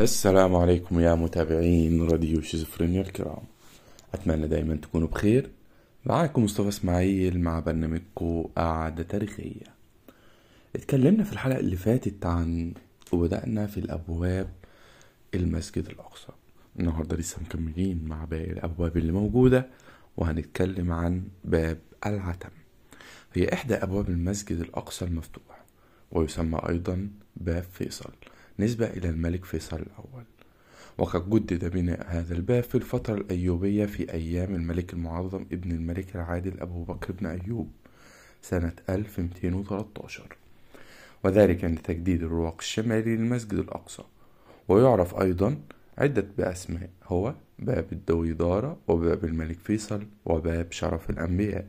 السلام عليكم يا متابعين راديو شيزوفرينيا الكرام. أتمنى دايما تكونوا بخير. معاكم مصطفى إسماعيل مع برنامجكم قعدة تاريخية. اتكلمنا في الحلقة اللي فاتت عن وبدأنا في الأبواب المسجد الأقصى. النهاردة لسه مكملين مع باقي الأبواب اللي موجودة وهنتكلم عن باب العتم. هي إحدى أبواب المسجد الأقصى المفتوح ويسمى أيضا باب فيصل. نسبة إلى الملك فيصل الأول. وقد جدد بناء هذا الباب في الفترة الأيوبية في أيام الملك المعظم ابن الملك العادل أبو بكر بن أيوب سنة 1213 وذلك عند تجديد الرواق الشمالي للمسجد الأقصى. ويعرف أيضا عدة بأسماء هو باب الدويدارة وباب الملك فيصل وباب شرف الأنبياء.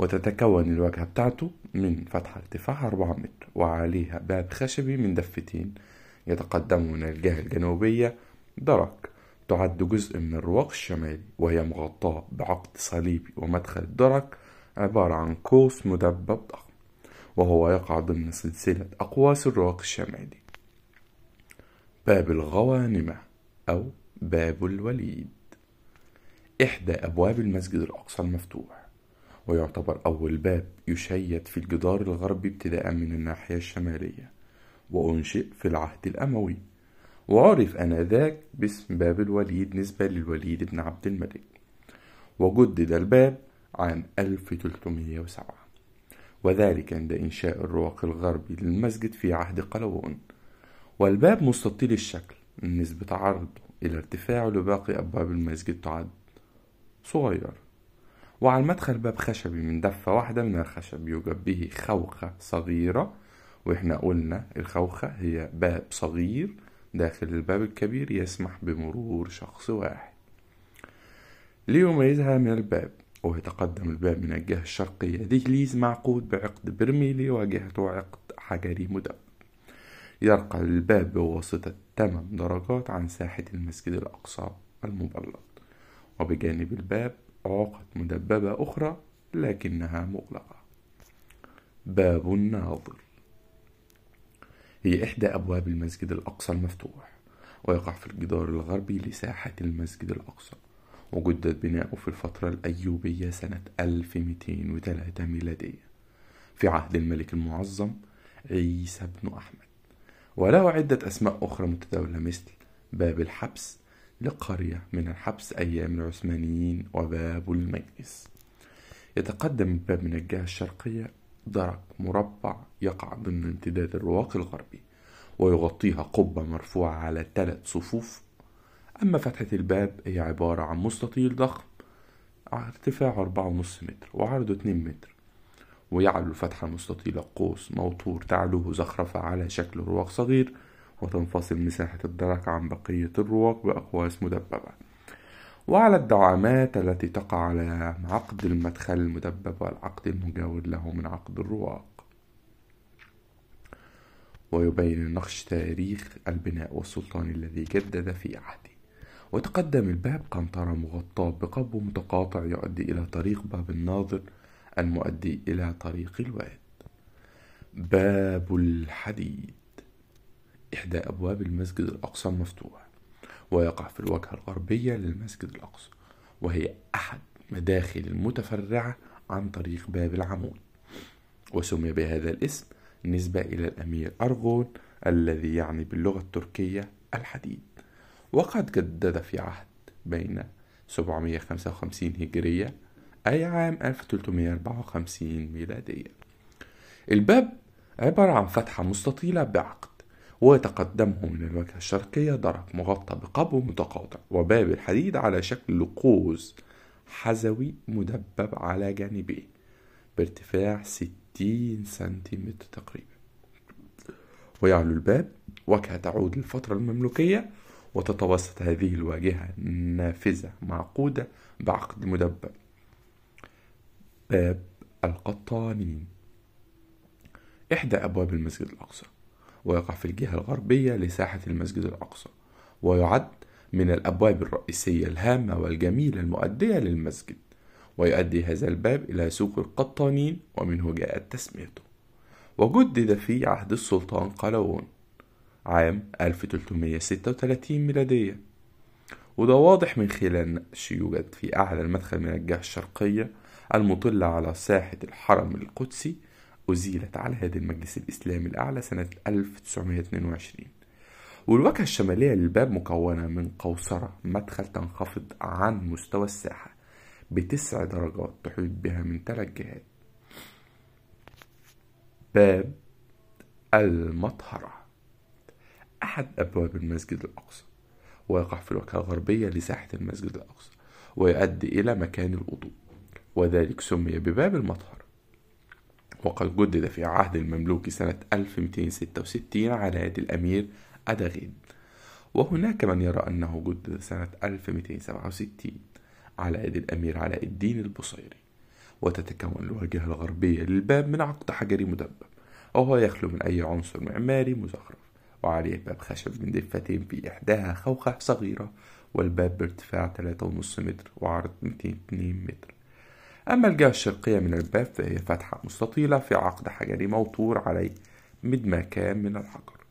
وتتكون الواجهة بتاعته من فتحة ارتفاعها أربعة متر وعليها باب خشبي من دفتين يتقدم من الجهة الجنوبية درج تعد جزء من الرواق الشمالي وهي مغطاة بعقد صليبي ومدخل الدرج عبارة عن قوس مدبب ضخم وهو يقع ضمن سلسلة أقواس الرواق الشمالي. باب الغوانمة أو باب الوليد. إحدى أبواب المسجد الأقصى المفتوح. ويعتبر أول باب يشيد في الجدار الغربي ابتداء من الناحية الشمالية وأنشئ في العهد الأموي. وعرف آنذاك باسم باب الوليد نسبة للوليد بن عبد الملك. وجدد الباب عام 1307 وذلك عند إنشاء الرواق الغربي للمسجد في عهد قلاوون والباب مستطيل الشكل نسبة عرضه إلى ارتفاعه لباقي أبواب المسجد تعد صغير وعلى المدخل باب خشبي من دفة واحدة من الخشب. يوجد به خوخة صغيرة وإحنا قلنا الخوخة هي باب صغير داخل الباب الكبير يسمح بمرور شخص واحد. ليميزها من الباب ويتقدم الباب من الجهة الشرقية. دهليز معقود بعقد برميلي وجهته عقد حجري مدبب يرقى الباب بواسطة 8 درجات عن ساحة المسجد الأقصى المبلط وبجانب الباب عقد مدببة أخرى لكنها مغلقة. باب الناظر. هي إحدى أبواب المسجد الأقصى المفتوح ويقع في الجدار الغربي لساحة المسجد الأقصى وجدد بناؤه في الفترة الأيوبية سنة 1203 ميلادية في عهد الملك المعظم عيسى بن أحمد. وله عدة أسماء أخرى متداولة مثل باب الحبس لقرية من الحبس أيام العثمانيين وباب المجلس. يتقدم الباب من الجهة الشرقية درج مربع يقع ضمن امتداد الرواق الغربي ويغطيها قبة مرفوعة على ثلاث صفوف. أما فتحة الباب هي عبارة عن مستطيل ضخم ارتفاعه أربعة ونص متر وعرضه اتنين متر. ويعلو الفتحة المستطيلة قوس موتور تعلوه زخرفة على شكل رواق صغير وتنفصل مساحة الدرك عن بقية الرواق بأقواس مدببة. وعلى الدعامات التي تقع على عقد المدخل المدبب والعقد المجاور له من عقد الرواق. ويبين النقش تاريخ البناء والسلطان الذي جدد في عهده. وتقدم الباب قنطرة مغطاة بقب متقاطع يؤدي إلى طريق باب الناظر المؤدي إلى طريق الواد. باب الحديد. إحدى أبواب المسجد الأقصى المفتوح ويقع في الواجهة الغربية للمسجد الأقصى وهي أحد مداخل المتفرعة عن طريق باب العمود. وسمي بهذا الاسم نسبة إلى الأمير أرغون الذي يعني باللغة التركية الحديد. وقد جدد في عهد بين 755 هجرية أي عام 1354 ميلادية. الباب عبارة عن فتحة مستطيلة بعقد ويتقدمه من الواجهة الشرقية درج مغطى بقبو متقاطع وباب الحديد على شكل قوس حزوي مدبب على جانبيه بارتفاع ستين سنتيمتر تقريبا. ويعلو الباب وجهة تعود للفترة المملوكية وتتوسط هذه الواجهة نافذة معقودة بعقد مدبب. باب القطانين. إحدى أبواب المسجد الأقصى. ويقع في الجهة الغربية لساحة المسجد الأقصى ويعد من الأبواب الرئيسية الهامة والجميلة المؤدية للمسجد ويؤدي هذا الباب إلى سوق القطانين ومنه جاءت تسميته. وجدد في عهد السلطان قلاوون عام 1336 ميلادية. وده واضح من خلال نقش يوجد في أعلى المدخل من الجهة الشرقية المطلة على ساحة الحرم القدسي أزيلت على يد المجلس الإسلامي الأعلى سنة 1922 والواجهة الشمالية للباب مكونة من قوصرة مدخل تنخفض عن مستوى الساحة بتسع درجات تحيط بها من ثلاث جهات. باب المطهرة. أحد أبواب المسجد الأقصى. ويقع في الواجهة الغربية لساحة المسجد الأقصى ويؤدي إلى مكان الوضوء وذلك سمي بباب المطهر. وقد جدد في عهد المملوك سنة 1266 على يد الأمير أداغين وهناك من يرى أنه جدد سنة 1267 على يد الأمير علاء الدين البصيري وتتكون الواجهة الغربية للباب من عقد حجري مدبب وهو يخلو من أي عنصر معماري مزخرف. وعليه باب خشب من دفتين في إحداها خوخة صغيرة والباب بارتفاع 3.5 متر وعرض 202 متر. أما الجهة الشرقية من الباب فهي فتحة مستطيلة في عقد حجري موتور عليه مدمكان من الحجر.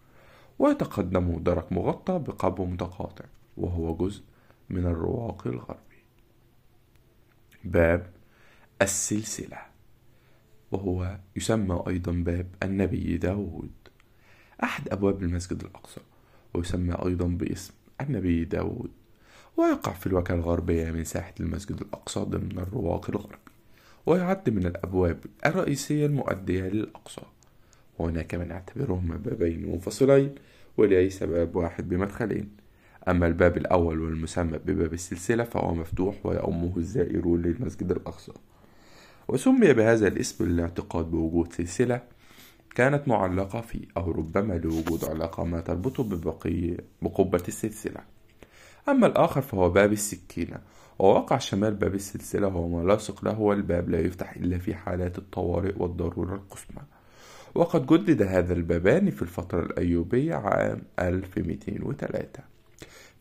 ويتقدمه درك مغطى بقبو متقاطع وهو جزء من الرواق الغربي. باب السلسلة وهو يسمى أيضا باب النبي داود. أحد أبواب المسجد الأقصى ويسمى أيضا باسم النبي داود. ويقع في الواجهة الغربية من ساحة المسجد الأقصى ضمن الرواق الغربي ويعد من الأبواب الرئيسية المؤدية للأقصى. وهناك من يعتبرهما بابين منفصلين وليس باب واحد بمدخلين. أما الباب الأول والمسمى بباب السلسلة فهو مفتوح ويؤمه الزائرون للمسجد الأقصى. وسمي بهذا الاسم للاعتقاد بوجود سلسلة كانت معلقة فيه أو ربما لوجود علاقة ما تربطه ببقية بقبة السلسلة. أما الآخر فهو باب السكينة وواقع شمال باب السلسلة هو ما لاصق له والباب لا يفتح إلا في حالات الطوارئ والضرورة القصوى وقد جدد هذا البابان في الفترة الأيوبية عام 1203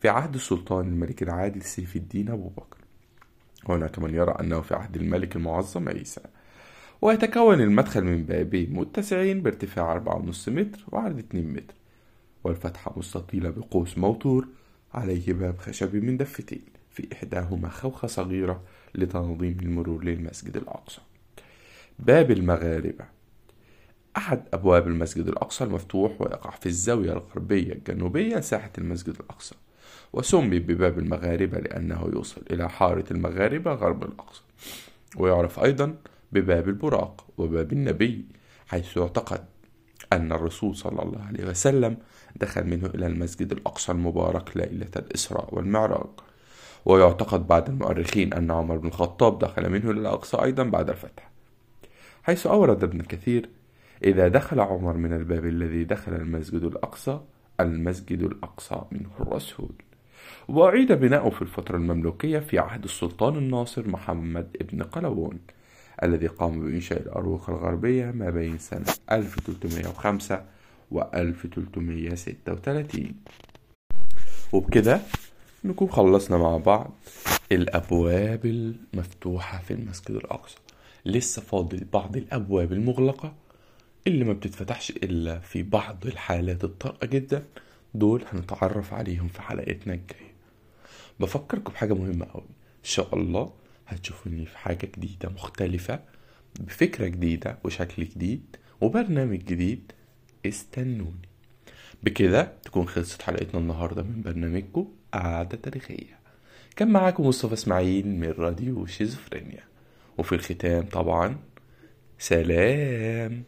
في عهد السلطان الملك العادل سيف الدين أبو بكر. هناك من يرى أنه في عهد الملك المعظم عيسى. ويتكون المدخل من بابين متسعين بارتفاع 4.5 متر وعرض 2 متر والفتحة مستطيلة بقوس موتور عليه باب خشبي من دفتين في إحداهما خوخة صغيرة لتنظيم المرور للمسجد الأقصى. باب المغاربة. أحد أبواب المسجد الأقصى المفتوح ويقع في الزاوية الغربية الجنوبية لساحة المسجد الأقصى وسمي بباب المغاربة لأنه يوصل إلى حارة المغاربة غرب الأقصى ويعرف أيضا بباب البراق وباب النبي حيث يعتقد أن الرسول صلى الله عليه وسلم دخل منه إلى المسجد الأقصى المبارك ليلة الإسراء والمعراج. ويعتقد بعد المؤرخين أن عمر بن الخطاب دخل منه إلى الأقصى أيضا بعد الفتح. حيث أورد ابن كثير إذا دخل عمر من الباب الذي دخل المسجد الأقصى المسجد الأقصى منه الرسول. وأعيد بناؤه في الفترة المملوكية في عهد السلطان الناصر محمد ابن قلاوون الذي قام بإنشاء الأروقة الغربية ما بين سنة 1305 و 1336 وبكده نكون خلصنا مع بعض الأبواب المفتوحة في المسجد الأقصى. لسه فاضل بعض الأبواب المغلقة اللي ما بتتفتحش إلا في بعض الحالات الطارئة جدا. دول هنتعرف عليهم في حلقتنا الجاية. بفكركم بحاجة مهمة أوي. إن شاء الله هتشوفوني في حاجة جديدة مختلفة بفكرة جديدة وشكل جديد وبرنامج جديد استنوني. بكده تكون خلصت حلقتنا النهاردة من برنامجكم قعدة تاريخية كان معاكم مصطفى إسماعيل من راديو شيزوفرينيا. وفي الختام طبعا سلام.